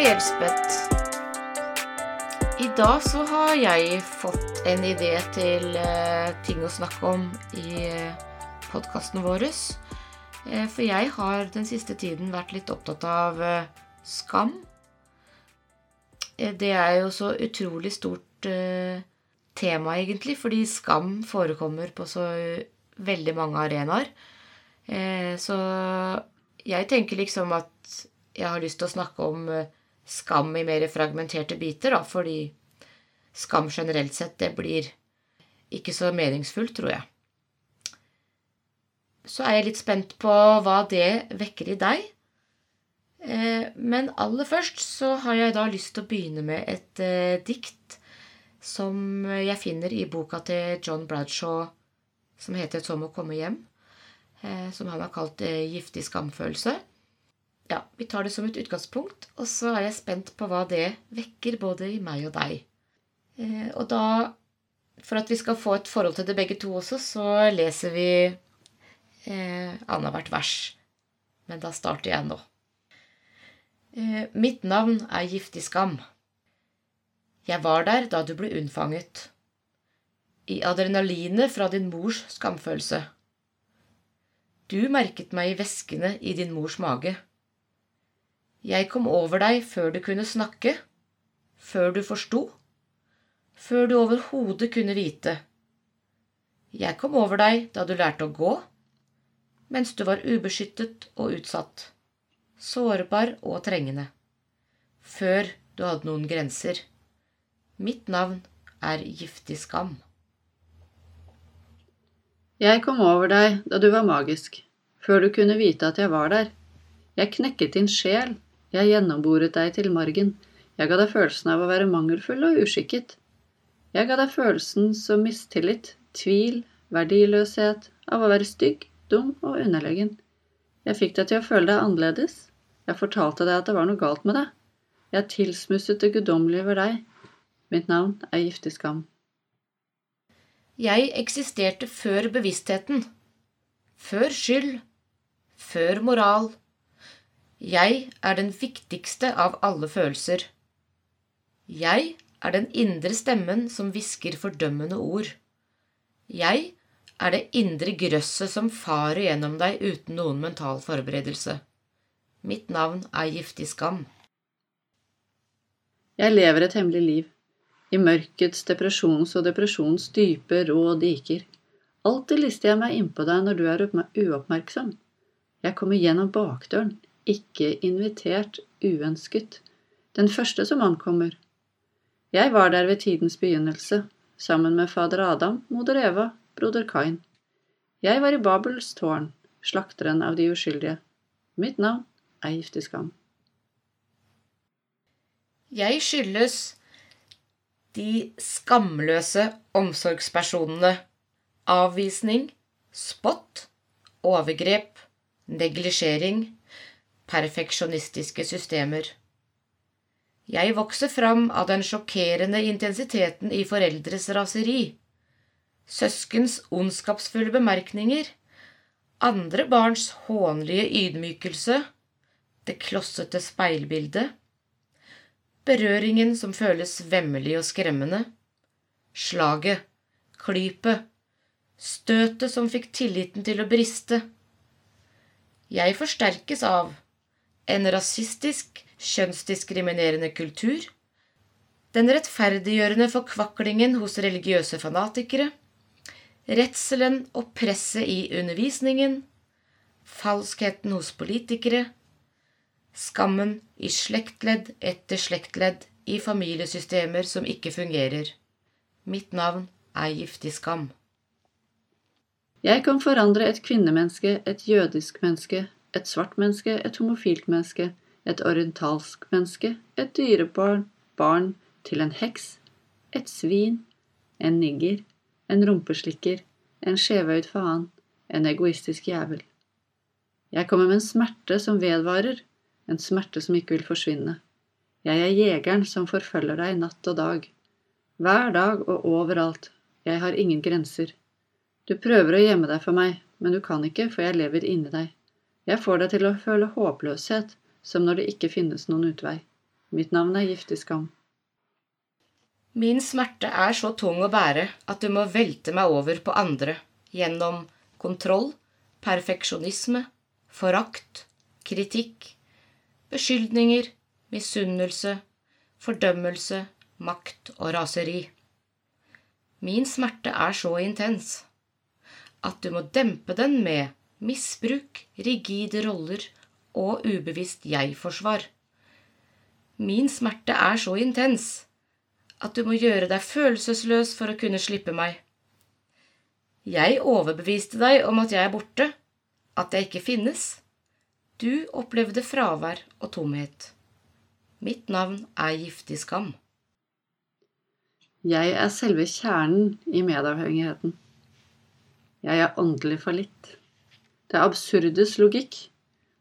Hei, Elspeth. I dag så har jeg fått en idé til eh, ting å snakke om i eh, podkasten vår. Eh, for jeg har den siste tiden vært litt opptatt av skam. Det er jo så utrolig stort tema, egentlig, fordi skam forekommer på så veldig mange arenaer. Så jeg tenker liksom at jeg har lyst til å snakke om eh, skam i mer fragmenterte biter, da, fordi skam generelt sett, det blir ikke så meningsfullt, tror jeg. Så er jeg litt spent på hva det vekker i deg. Eh, Men aller først så har jeg da lyst til å begynne med et eh, dikt som jeg finner i boka til John Bradshaw som heter 'Som å komme hjem', eh, som han har kalt 'Giftig skamfølelse'. Ja, Vi tar det som et utgangspunkt, og så er jeg spent på hva det vekker både i meg og deg. Eh, Og da, for at vi skal få et forhold til det begge to også, så leser vi eh, annethvert vers. Men da starter jeg nå. Eh, mitt navn er Giftig skam. Jeg var der da du ble unnfanget. I adrenalinet fra din mors skamfølelse. Du merket meg i væskene i din mors mage. Jeg kom over deg før du kunne snakke, før du forsto, før du overhodet kunne vite. Jeg kom over deg da du lærte å gå, mens du var ubeskyttet og utsatt, sårbar og trengende, før du hadde noen grenser. Mitt navn er Giftig skam. Jeg kom over deg da du var magisk, før du kunne vite at jeg var der. Jeg knekket din sjel, jeg gjennomboret deg til margen, jeg ga deg følelsen av å være mangelfull og uskikket. Jeg ga deg følelsen som mistillit, tvil, verdiløshet, av å være stygg, dum og underlegen. Jeg fikk deg til å føle deg annerledes. Jeg fortalte deg at det var noe galt med deg. Jeg tilsmusset det guddommelige over deg. Mitt navn er Giftig skam. Jeg eksisterte før bevisstheten, før skyld, før moral. Jeg er den viktigste av alle følelser. Jeg er den indre stemmen som hvisker fordømmende ord. Jeg er det indre grøsset som farer gjennom deg uten noen mental forberedelse. Mitt navn er Giftig skam. Jeg lever et hemmelig liv. I mørkets, depresjons og depresjons dype, rå diker. Alltid lister jeg meg innpå deg når du er uoppmerksom. Jeg kommer gjennom bakdøren, ikke invitert, uønsket. Den første som ankommer. Jeg var der ved tidens begynnelse, sammen med fader Adam, moder Eva, broder Kain. Jeg var i Babels tårn, slakteren av de uskyldige. Mitt navn er Giftig skam. Jeg skyldes de skamløse omsorgspersonene avvisning, spott, overgrep, neglisjering, perfeksjonistiske systemer. Jeg vokser fram av den sjokkerende intensiteten i foreldres raseri, søskens ondskapsfulle bemerkninger, andre barns hånlige ydmykelse, det klossete speilbildet, berøringen som føles vemmelig og skremmende, slaget, klypet, støtet som fikk tilliten til å briste. Jeg forsterkes av en rasistisk, kjønnsdiskriminerende kultur, den rettferdiggjørende forkvaklingen hos religiøse fanatikere, redselen og presset i undervisningen, falskheten hos politikere, skammen i slektledd etter slektledd i familiesystemer som ikke fungerer. Mitt navn er Giftig skam. Jeg kan forandre et kvinnemenneske, et jødisk menneske, et svart menneske, et homofilt menneske, et orientalsk menneske, et dyrebarn, barn til en heks, et svin, en nigger, en rumpeslikker, en skjevøyd faen, en egoistisk jævel. Jeg kommer med en smerte som vedvarer, en smerte som ikke vil forsvinne. Jeg er jegeren som forfølger deg natt og dag. Hver dag og overalt. Jeg har ingen grenser. Du prøver å gjemme deg for meg, men du kan ikke, for jeg lever inni deg. Jeg får deg til å føle håpløshet, som når det ikke finnes noen utvei. Mitt navn er Giftig skam. Min smerte er så tung å bære at du må velte meg over på andre gjennom kontroll, perfeksjonisme, forakt, kritikk, beskyldninger, misunnelse, fordømmelse, makt og raseri. Min smerte er så intens at du må dempe den med misbruk, rigide roller og ubevisst jeg-forsvar. Min smerte er så intens at du må gjøre deg følelsesløs for å kunne slippe meg. Jeg overbeviste deg om at jeg er borte, at jeg ikke finnes. Du opplevde fravær og tomhet. Mitt navn er giftig skam. Jeg er selve kjernen i medavhengigheten. Jeg er åndelig fallitt. Det absurdes logikk.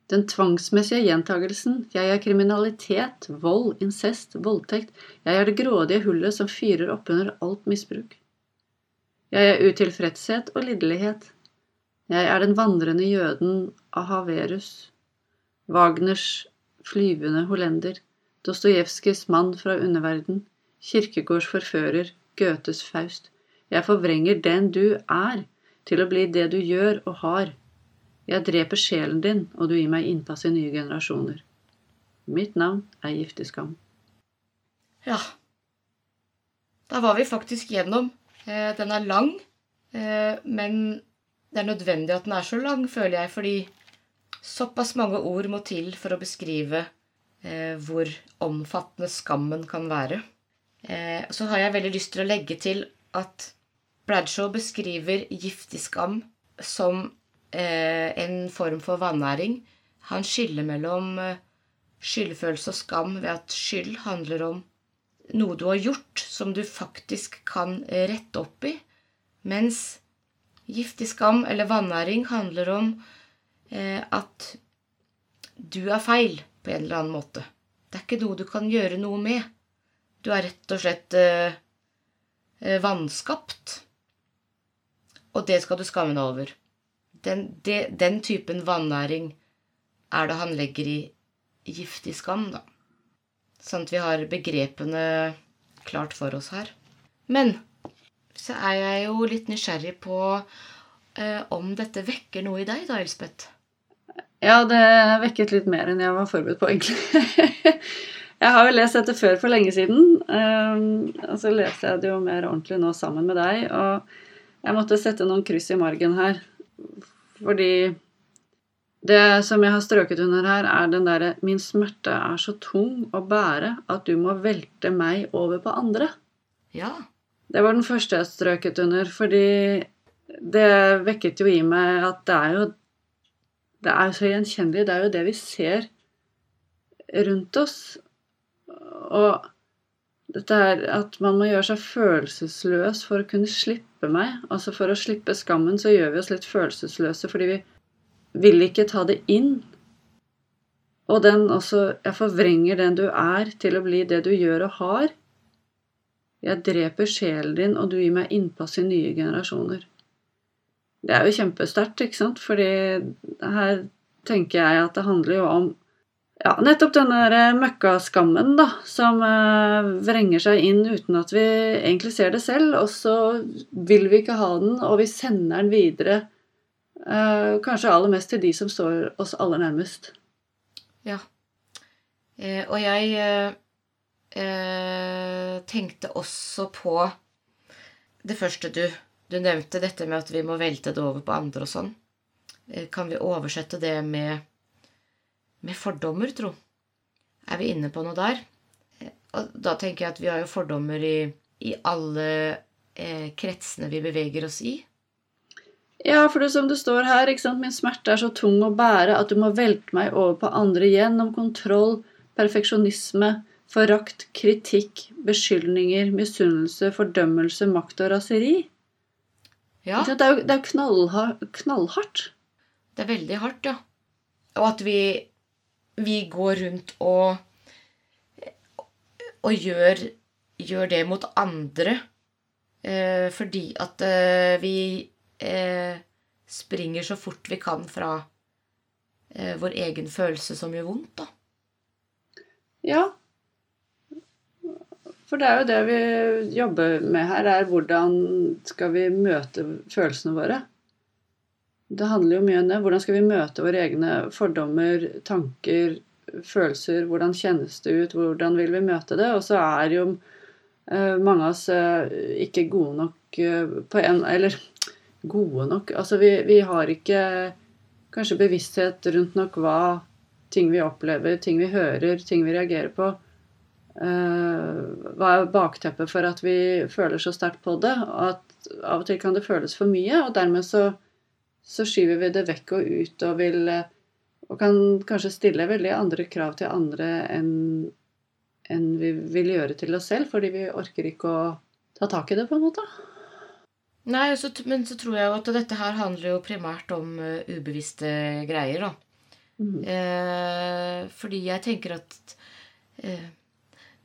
Den tvangsmessige gjentagelsen. Jeg er kriminalitet, vold, incest, voldtekt. Jeg er det grådige hullet som fyrer oppunder alt misbruk. Jeg er utilfredshet og lidelighet. Jeg er den vandrende jøden Ahaverus. Wagners flyvende hollender. Dostojevskijs mann fra underverden. Kirkegårds forfører. Goethes Faust. Jeg forvrenger den du er, til å bli det du gjør og har. Jeg dreper sjelen din, og du gir meg innpass i nye generasjoner. Mitt navn er Giftig skam. Ja. Da var vi faktisk gjennom. Eh, den er lang, eh, men det er nødvendig at den er så lang, føler jeg, fordi såpass mange ord må til for å beskrive eh, hvor omfattende skammen kan være. Så har jeg veldig lyst til å legge til at Bradshaw beskriver giftig skam som en form for vannæring. Han skiller mellom eh, skyldfølelse og skam ved at skyld handler om noe du har gjort som du faktisk kan rette opp i, mens giftig skam eller vannæring handler om eh, at du er feil på en eller annen måte. Det er ikke noe du kan gjøre noe med. Du er rett og slett eh, vanskapt. Og det skal du skamme deg over den, de, den typen vannæring er det han legger i giftig skam, da. Sånn at vi har begrepene klart for oss her. Men så er jeg jo litt nysgjerrig på eh, om dette vekker noe i deg, da, Elspeth? Ja, det vekket litt mer enn jeg var forberedt på, egentlig. jeg har jo lest dette før for lenge siden. Um, og så leste jeg det jo mer ordentlig nå sammen med deg. Og jeg måtte sette noen kryss i margen her. Fordi det som jeg har strøket under her, er den derre Min smerte er så tung å bære at du må velte meg over på andre. Ja. Det var den første jeg strøket under, fordi det vekket jo i meg at det er jo Det er så gjenkjennelig. Det er jo det vi ser rundt oss. Og dette er at man må gjøre seg følelsesløs for å kunne slippe meg. Altså For å slippe skammen så gjør vi oss litt følelsesløse fordi vi vil ikke ta det inn. Og den også Jeg forvrenger den du er, til å bli det du gjør og har. Jeg dreper sjelen din, og du gir meg innpass i nye generasjoner. Det er jo kjempesterkt, ikke sant? Fordi her tenker jeg at det handler jo om ja, nettopp denne der møkkaskammen, da, som uh, vrenger seg inn uten at vi egentlig ser det selv. Og så vil vi ikke ha den, og vi sender den videre. Uh, kanskje aller mest til de som står oss aller nærmest. Ja. Eh, og jeg eh, tenkte også på det første du, du nevnte, dette med at vi må velte det over på andre og sånn. Eh, kan vi oversette det med med fordommer, tro. Er vi inne på noe der? Og da tenker jeg at vi har jo fordommer i, i alle eh, kretsene vi beveger oss i. Ja, for det som det står her, min smerte er så tung å bære at du må velte meg over på andre gjennom kontroll, perfeksjonisme, forakt, kritikk, beskyldninger, misunnelse, fordømmelse, makt og raseri. Ja. Det er jo, det er knallhardt. Det er veldig hardt, ja. Og at vi vi går rundt og, og gjør, gjør, det mot andre eh, fordi at eh, vi eh, springer så fort vi kan fra eh, vår egen følelse som gjør vondt, da. Ja. For det er jo det vi jobber med her, er hvordan skal vi møte følelsene våre. Det handler jo mye om det. Hvordan skal vi møte våre egne fordommer, tanker, følelser? Hvordan kjennes det ut? Hvordan vil vi møte det? Og så er jo eh, mange av oss eh, ikke gode nok eh, på en Eller gode nok Altså vi, vi har ikke kanskje bevissthet rundt nok hva ting vi opplever, ting vi hører, ting vi reagerer på. hva er bakteppet for at vi føler så sterkt på det? At av og til kan det føles for mye, og dermed så så skyver vi det vekk og ut og vil Og kan kanskje stille veldig andre krav til andre enn enn vi vil gjøre til oss selv, fordi vi orker ikke å ta tak i det, på en måte. Nei, så, men så tror jeg jo at dette her handler jo primært om uh, ubevisste greier, da. Mm. Eh, fordi jeg tenker at eh,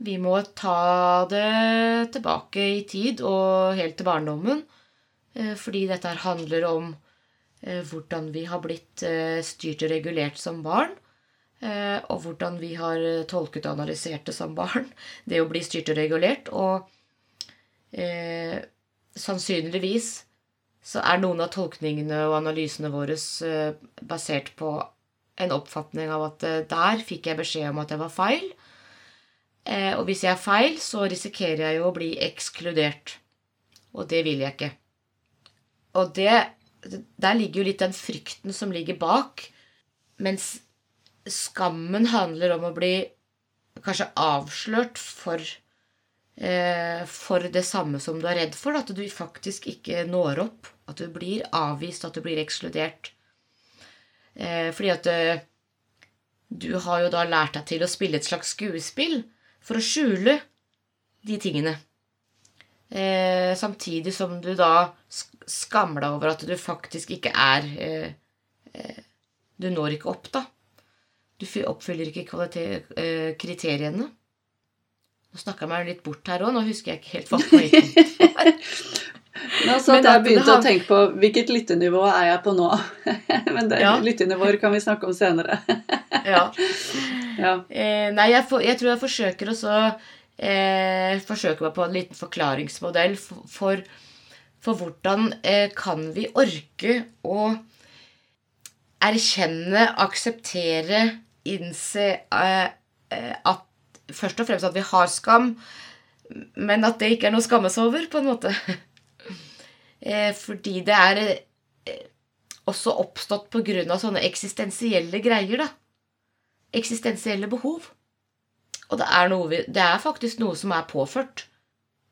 vi må ta det tilbake i tid og helt til barndommen. Eh, fordi dette her handler om Eh, hvordan vi har blitt eh, styrt og regulert som barn. Eh, og hvordan vi har tolket og analysert det som barn. Det å bli styrt og regulert. Og eh, sannsynligvis så er noen av tolkningene og analysene våre eh, basert på en oppfatning av at eh, der fikk jeg beskjed om at jeg var feil. og hvis jeg er feil, så risikerer jeg jo å bli ekskludert. Og det vil jeg ikke. Og det der ligger jo litt den frykten som ligger bak. Mens skammen handler om å bli kanskje avslørt for, eh, for det samme som du er redd for. At du faktisk ikke når opp. At du blir avvist, at du blir ekskludert. Eh, fordi at eh, du har jo da lært deg til å spille et slags skuespill for å skjule de tingene. Eh, samtidig som du da skammer deg over at du faktisk ikke er eh, eh, Du når ikke opp, da. Du oppfyller ikke eh, kriteriene. Nå snakka jeg meg litt bort her òg. Nå husker jeg ikke helt hva poenget var. Nå satt jeg jeg begynte har... å tenke på hvilket lyttenivå er jeg på nå. Men det, ja. lyttenivåer kan vi snakke om senere. ja. ja. Eh, nei, jeg, for, jeg, tror jeg forsøker å eh, forsøke meg på en liten forklaringsmodell for, for, for hvordan eh, kan vi orke å erkjenne, akseptere, innse eh, eh, at Først og fremst at vi har skam, men at det ikke er noe å skammes over, på en måte. Fordi det er også oppstått av sånne eksistensielle greier, da. Eksistensielle behov. Og det er, vi, det er, faktisk noe som er påført.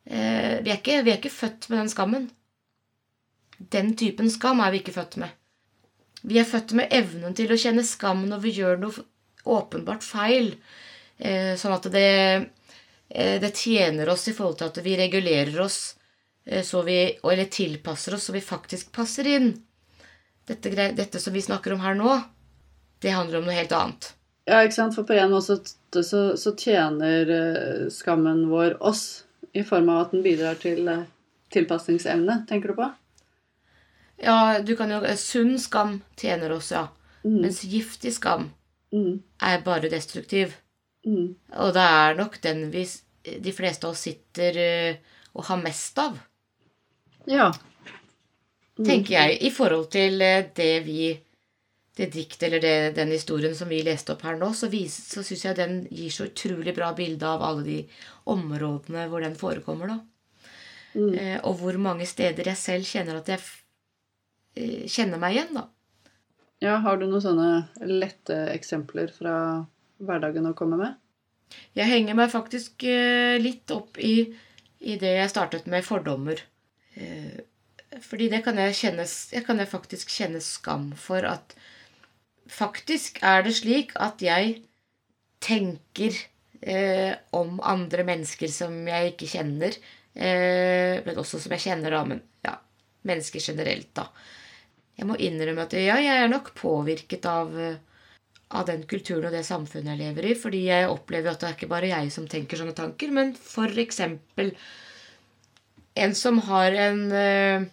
Vi, er ikke, vi, er ikke, født med den skammen. Den typen skam er vi ikke født med. Vi er født med evnen til å kjenne skam når vi gjør noe åpenbart feil. Eh, sånn at det, eh, det, tjener oss i forhold til at vi regulerer oss eh, vi, eller tilpasser oss så vi faktisk passer inn. Dette, dette som vi snakker om her nå, det handler om noe helt annet. Ja, ikke sant. For på en måte så, så tjener skammen vår oss i form av at den bidrar til tilpasningsevne, tenker du på? Ja, du kan jo Sunn skam tjener oss, ja. Mm. Mens giftig skam mm. er bare destruktiv. Mm. Og det er nok den vi, de fleste av oss sitter uh, og har mest av. Ja. Tenker jeg, i forhold til det vi det diktet eller det, den historien som vi leste opp her nå, så, vis, så syns jeg den gir så utrolig bra bilde av alle de områdene hvor den forekommer. da. Mm. Eh, og hvor mange steder jeg selv kjenner at jeg eh, kjenner meg igjen, da. Ja, Har du noen sånne lette eksempler fra hverdagen å komme med? Jeg henger meg faktisk eh, litt opp i, i, det jeg startet med fordommer. Eh, fordi det kan jeg, kjennes, jeg kan jeg faktisk kjenne skam for at faktisk er det slik at jeg tenker eh, om andre mennesker som jeg ikke kjenner, eh, men også som jeg kjenner, da. Men ja, mennesker generelt, da. Jeg må innrømme at ja, jeg er nok påvirket av, av den kulturen og det samfunnet jeg lever i. Fordi jeg opplever at det er ikke bare jeg som tenker sånne tanker, men eksempel en som har en uh,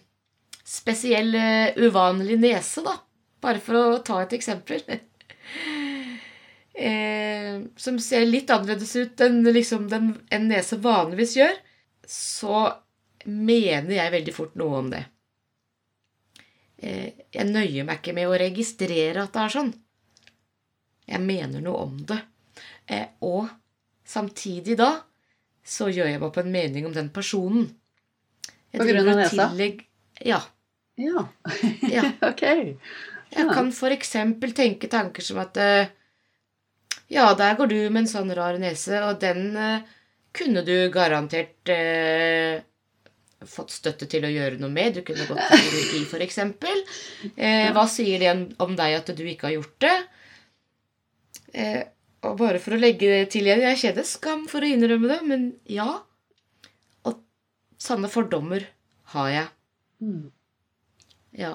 spesiell, uh, uvanlig nese, da. Bare for å ta et eksempel. eh, som ser litt annerledes ut enn liksom den, en nese vanligvis gjør, så mener jeg veldig fort noe om det. Eh, jeg nøyer meg ikke med å registrere at det er sånn. Jeg mener noe om det. Eh, og samtidig da så gjør jeg meg opp en mening om den personen. Jeg På grunn av nesa? tillegg- Ja. Ja. ja. ok. Jeg kan eksempel tenke tanker som at eh, Ja, der går du med en sånn rar nese, og den kunne du garantert eh, fått støtte til å gjøre noe med. Du kunne gått til UDI, eksempel. Eh, hva sier det om deg at du ikke har gjort det? Eh, og bare for å legge det til igjen Jeg kjenner skam for å innrømme det, men ja. Og sanne fordommer har jeg. Mm. Ja.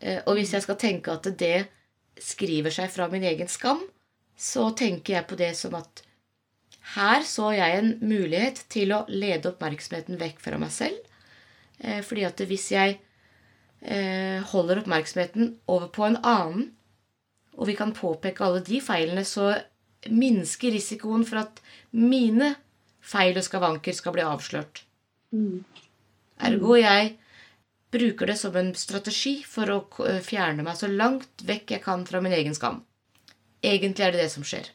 Eh, Og hvis jeg skal tenke at det skriver seg fra min egen skam, så tenker jeg på det som at her så jeg en mulighet til å lede oppmerksomheten vekk fra meg selv. Eh, Fordi at hvis jeg eh, holder oppmerksomheten over på en annen, og vi kan påpeke alle de feilene, så minsker risikoen for at mine feil og skavanker skal bli avslørt. Mm. Ergo jeg bruker det som en strategi for å eh, fjerne meg så langt vekk jeg kan fra min egen skam. Egentlig er det det som skjer.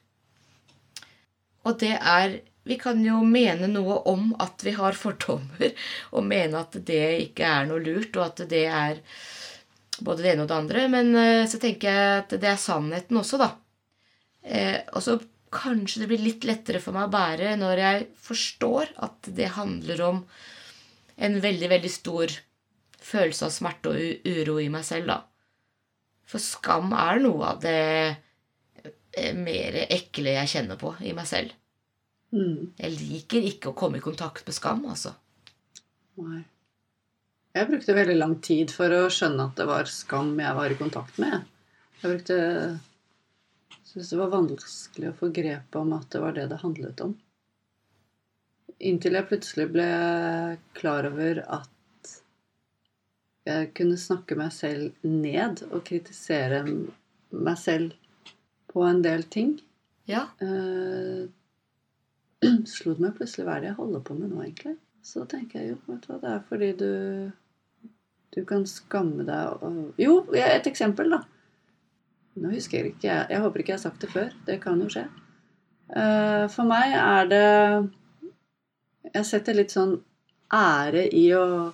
Og det er Vi kan jo mene noe om at vi har fordommer, og mene at det ikke er noe lurt, og at det er både det ene og det andre. Men eh, så tenker jeg at det er sannheten også, da. Eh, og så kanskje det blir litt lettere for meg å bære når jeg forstår at det handler om en veldig, veldig stor følelse av smerte og uro i meg selv, da. For skam er noe av det eh, mer ekle jeg kjenner på i meg selv. Mm. Jeg liker ikke å komme i kontakt med skam, altså. Nei. Jeg brukte veldig lang tid for å skjønne at det var skam jeg var i kontakt med. Jeg brukte syntes det var vanskelig å få grep om at det var det det handlet om. Inntil jeg plutselig ble klar over at jeg kunne snakke meg selv ned og kritisere meg selv på en del ting. Ja. Eh, slo det meg plutselig hva er det jeg holder på med nå, egentlig? Så tenker jeg jo, vet du hva, det er fordi du du kan skamme deg og Jo, et eksempel, da. Nå husker jeg ikke, jeg, jeg håper ikke jeg har sagt det før. Det kan jo skje. Eh, for meg er det Jeg setter litt sånn ære i å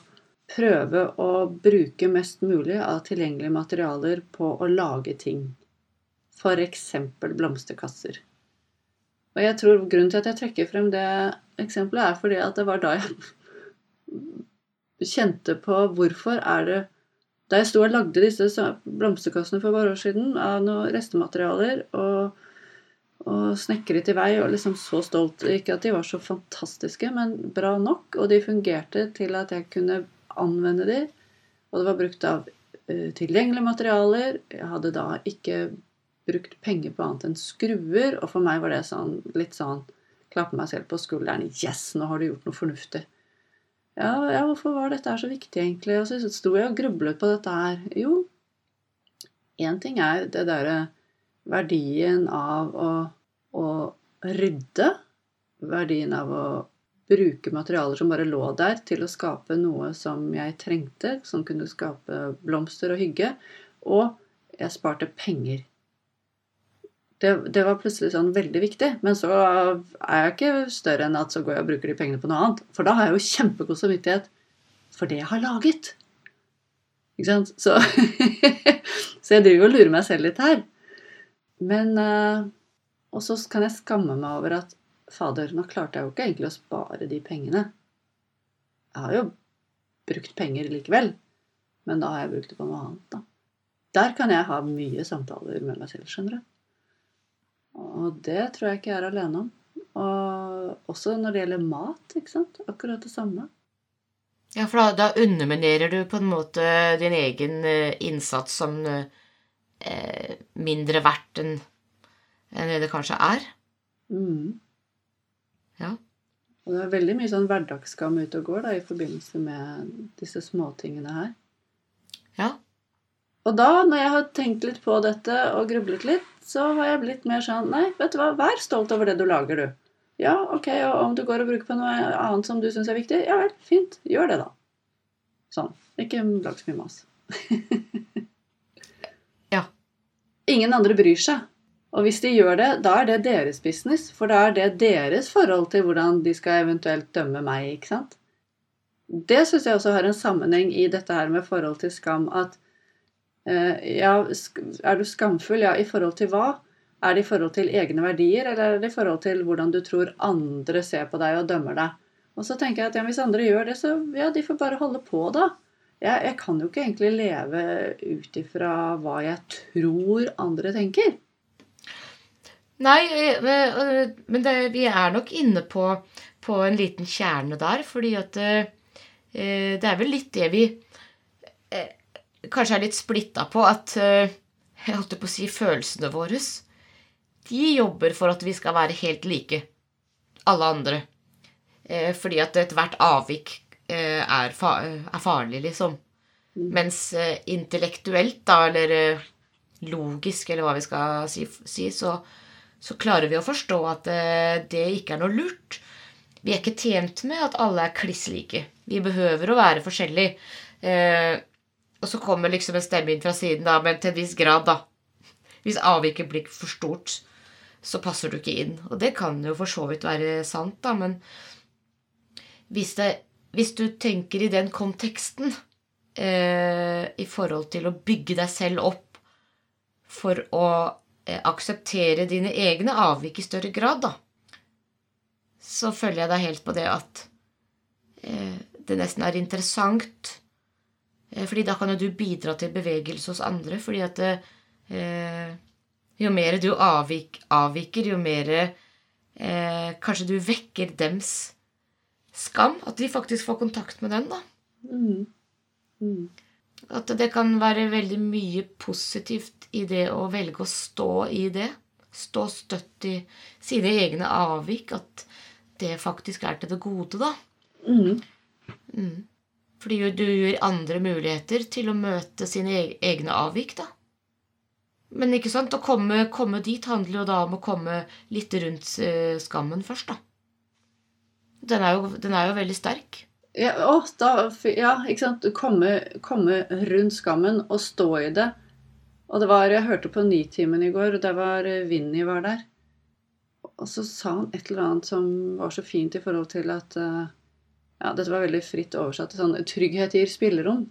prøve å bruke mest mulig av tilgjengelige materialer på å lage ting. Eksempel blomsterkasser. Og jeg tror grunnen til at jeg trekker frem det eksempelet, er fordi at det var da jeg kjente på hvorfor er det Da jeg sto og lagde disse blomsterkassene for et par år siden av noen restematerialer og, og snekret i vei og liksom så stolt Ikke at de var så fantastiske, men bra nok. Og de fungerte til at jeg kunne anvende de. Og det var brukt av eh, tilgjengelige materialer. Jeg hadde da ikke brukt penger på annet enn skruer, og for meg var det sånn, litt sånn Klappe meg selv på skulderen. Yes, nå har du gjort noe fornuftig. Ja, ja, hvorfor var dette her så viktig, egentlig? Og så sto jeg og grublet på dette her. Jo, én ting er det derre verdien av å, å rydde. Verdien av å bruke materialer som bare lå der, til å skape noe som jeg trengte, som kunne skape blomster og hygge. Og jeg sparte penger. Det, det var plutselig sånn veldig viktig. Men så er jeg ikke større enn at så går jeg og bruker de pengene på noe annet. For da har jeg jo kjempegod samvittighet for det jeg har laget. Ikke sant? Så, så jeg driver og lurer meg selv litt her. Men eh, Og så kan jeg skamme meg over at fader, nå klarte jeg jo ikke egentlig å spare de pengene. Jeg har jo brukt penger likevel. Men da har jeg brukt det på noe annet, da. Der kan jeg ha mye samtaler med meg selv, skjønner du. Og det tror jeg ikke jeg er alene om. Og også når det gjelder mat. ikke sant? Akkurat det samme. Ja, for da, da underminerer du på en måte din egen eh, innsats som eh, mindre verdt enn en det det kanskje er. Mm. Ja. Og det er veldig mye sånn hverdagsskam ute og går da, i forbindelse med disse småtingene her. Ja. Og da, når jeg har tenkt litt på dette og grublet litt, så har jeg blitt mer sånn Nei, vet du hva, vær stolt over det du lager, du. Ja, ok, og om du går og bruker på noe annet som du syns er viktig, ja vel, fint. Gjør det, da. Sånn. Ikke lag så mye mas. Ja. Ingen andre bryr seg. Og hvis de gjør det, da er det deres business. For da er det deres forhold til hvordan de skal eventuelt dømme meg, ikke sant? Det syns jeg også har en sammenheng i dette her med forhold til skam. At ja, er du skamfull? Ja, i forhold til hva? Er det i forhold til egne verdier, eller er det i forhold til hvordan du tror andre ser på deg og dømmer deg? Og så tenker jeg at ja, hvis andre gjør det, så ja, de får bare holde på, da. Jeg, jeg kan jo ikke egentlig leve ut ifra hva jeg tror andre tenker. Nei, eh, eh, men det, vi er nok inne på, på en liten kjerne der, fordi at eh, eh, det er vel litt det vi eh, kanskje er litt splitta på, at eh, Jeg holdt på å si følelsene våre. De jobber for at vi skal være helt like alle andre. Eh, fordi at ethvert avvik eh, er, farlig, liksom. Mens eh, intellektuelt, da, eller logisk, eller hva vi skal si, si så, så klarer vi å forstå at det ikke er noe lurt. Vi er ikke tjent med at alle er kliss like. Vi behøver å være forskjellige. Og så kommer liksom en stemme inn fra siden, da, men til en viss grad, da. Hvis avviket blir for stort, så passer du ikke inn. Og det kan jo for så vidt være sant, da, men hvis, det, hvis du tenker i den konteksten eh, i forhold til å bygge deg selv opp for å eh, akseptere dine egne avvik i større grad, da, så følger jeg deg helt på det at eh, det nesten er interessant. Eh, fordi da kan jo du bidra til bevegelse hos andre, fordi at eh, jo mer du avvik, avviker, jo mer eh, kanskje du vekker dems skam. At de faktisk får kontakt med den, da. Mm. Mm. At det kan være veldig mye positivt i det å velge å stå i det. Stå støtt i sine egne avvik. At det faktisk er til det gode, da. Mm. Mm. Fordi du gir andre muligheter til å møte sine e- egne avvik, da. Men ikke sant, å komme, komme dit handler jo da om å komme litt rundt eh, skammen først, da. Den er jo, den er jo veldig sterk. Ja, å, da, ja, ikke sant. Komme, komme rundt skammen og stå i det. Og det var, Jeg hørte på Nitimen i går, og der var eh, Vinni var der. Og så sa han et eller annet som var så fint i forhold til at eh, Ja, dette var veldig fritt oversatt. Sånn trygghet gir spillerom.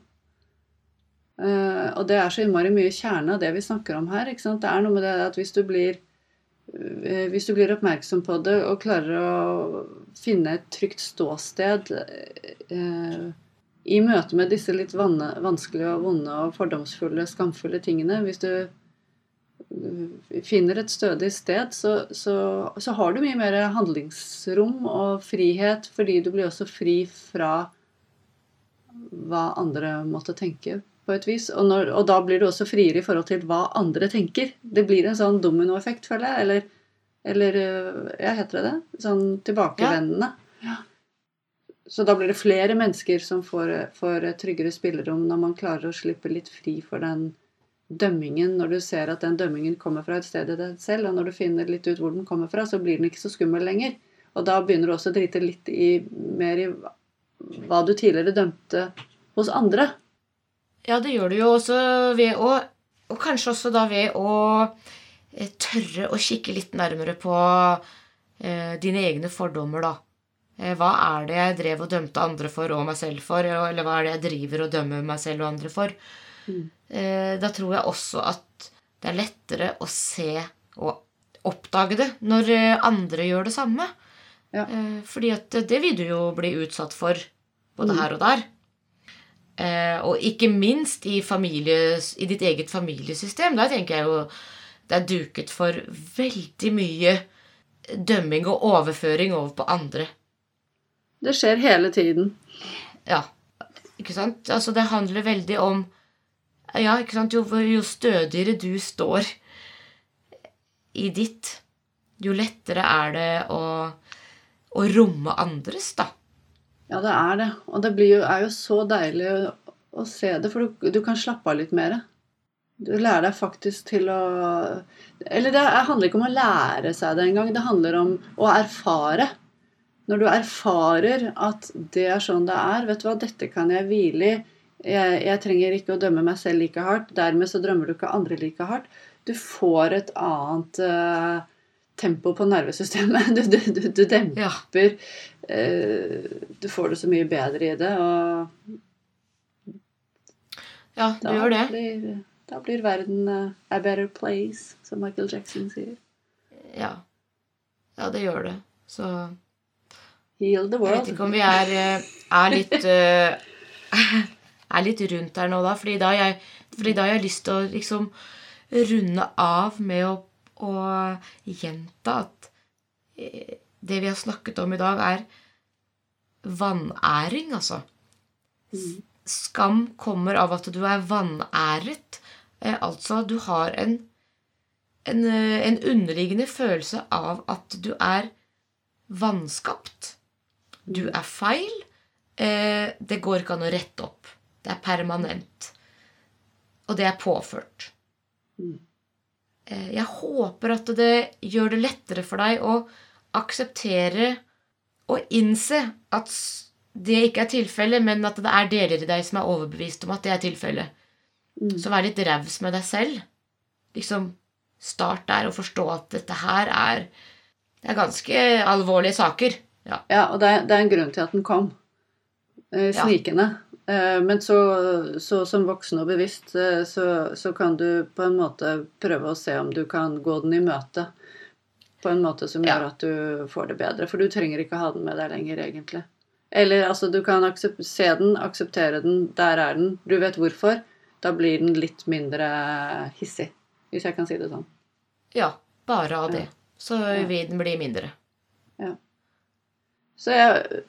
Uh, og det er så innmari mye kjerne av det vi snakker om her. ikke sant? Det er noe med det at hvis du blir uh, hvis du blir oppmerksom på det og klarer å finne et trygt ståsted uh, i møte med disse litt vanskelige og vonde og fordomsfulle, skamfulle tingene Hvis du finner et stødig sted, så, så, så har du mye mer handlingsrom og frihet, fordi du blir også fri fra hva andre måtte tenke, på et vis. Og, når, og da blir du også friere i forhold til hva andre tenker. Det blir en sånn dominoeffekt, føler jeg. Eller, eller øh, ja, heter det det? Sånn tilbakevendende. Ja. Så da blir det flere mennesker som får, får tryggere spillerom når man klarer å slippe litt fri for den dømmingen. Når du ser at den dømmingen kommer fra et sted i deg selv, og når du finner litt ut hvor den kommer fra, så blir den ikke så skummel lenger. Og da begynner du også å drite litt i, mer i hva du tidligere dømte hos andre. Ja, det gjør du jo også ved å Og kanskje også da ved å eh, tørre å kikke litt nærmere på eh, dine egne fordommer, da. Eh, hva er det jeg drev og dømte andre for og meg selv for? Eller hva er det jeg driver og dømmer meg selv og andre for? Mm. Eh, da tror jeg også at det er lettere å se og oppdage det når eh, andre gjør det samme. Ja. Eh, fordi at det vil du jo bli utsatt for både Mm. her og der. Og ikke minst i, familie, i ditt eget familiesystem. Der tenker jeg jo det er duket for veldig mye dømming og overføring over på andre. Det skjer hele tiden. Ja, ikke sant? Altså, det handler veldig om Ja, ikke sant? Jo, jo stødigere du står i ditt, jo lettere er det å, å romme andres, da. Ja, det er det. Og det jo, er jo så deilig å, å se det, for du, du kan slappe av litt mer. Du lærer deg faktisk til å Eller det handler ikke om å lære seg det engang. Det handler om å erfare. Når du erfarer at det er sånn det er Vet du hva, dette kan jeg hvile i. Jeg, jeg trenger ikke å dømme meg selv like hardt. Dermed så drømmer du ikke andre like hardt. Du får et annet uh, tempo på nervesystemet. Du, du, du, du demper ja. uh, Du får det så mye bedre i det. Og ja, du gjør det. Blir, da blir verden uh, a better place, som Michael Jackson sier. Ja. Ja, det gjør det. Så Heal the world. Jeg vet ikke om vi er, eh, er litt uh, Er litt rundt her nå, da. Fordi da jeg, fordi da har jeg lyst til å liksom runde av med å, å gjenta at det vi har snakket om i dag, er vanæring, altså. Mm. Skam kommer av at du er vanæret. Eh, altså, du har en, en, eh, en, underliggende følelse av at du er vanskapt. Du er feil. Eh, det går ikke an å rette opp. Det er permanent. Og det er påført. Mm. Jeg håper at det gjør det lettere for deg å akseptere og innse at det ikke er tilfellet, men at det er deler i deg som er overbevist om at det er tilfellet. Mm. Så vær litt raus med deg selv. Liksom Start der og forstå at dette her er Det er ganske alvorlige saker. Ja, ja og det er, det er, en grunn til at den kom. Eh, snikende. Ja. Eh, men så, så, som voksen og bevisst eh, så, så, kan du på en måte prøve å se om du kan gå den i møte. På en måte som gjør at du får det bedre. For du trenger ikke ha den med deg lenger, egentlig. Eller altså, du kan se den, akseptere den, der er den. Du vet hvorfor da blir den litt mindre hissig, hvis jeg kan si det sånn. Ja, bare av det. Så vil den bli mindre. Ja. Så jeg,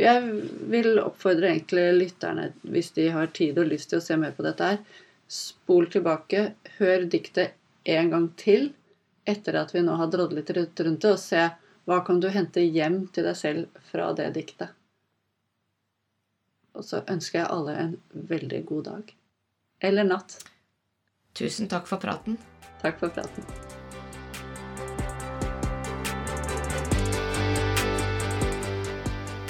jeg, vil oppfordre egentlig lytterne, hvis de har tid og lyst til å se mer på dette her, spol tilbake, hør diktet en gang til etter at vi nå har drodlet litt rundt det, og se hva kan du hente hjem til deg selv fra det diktet. Og så ønsker jeg alle en veldig god dag. Eller natt. Tusen takk for praten. Takk for praten.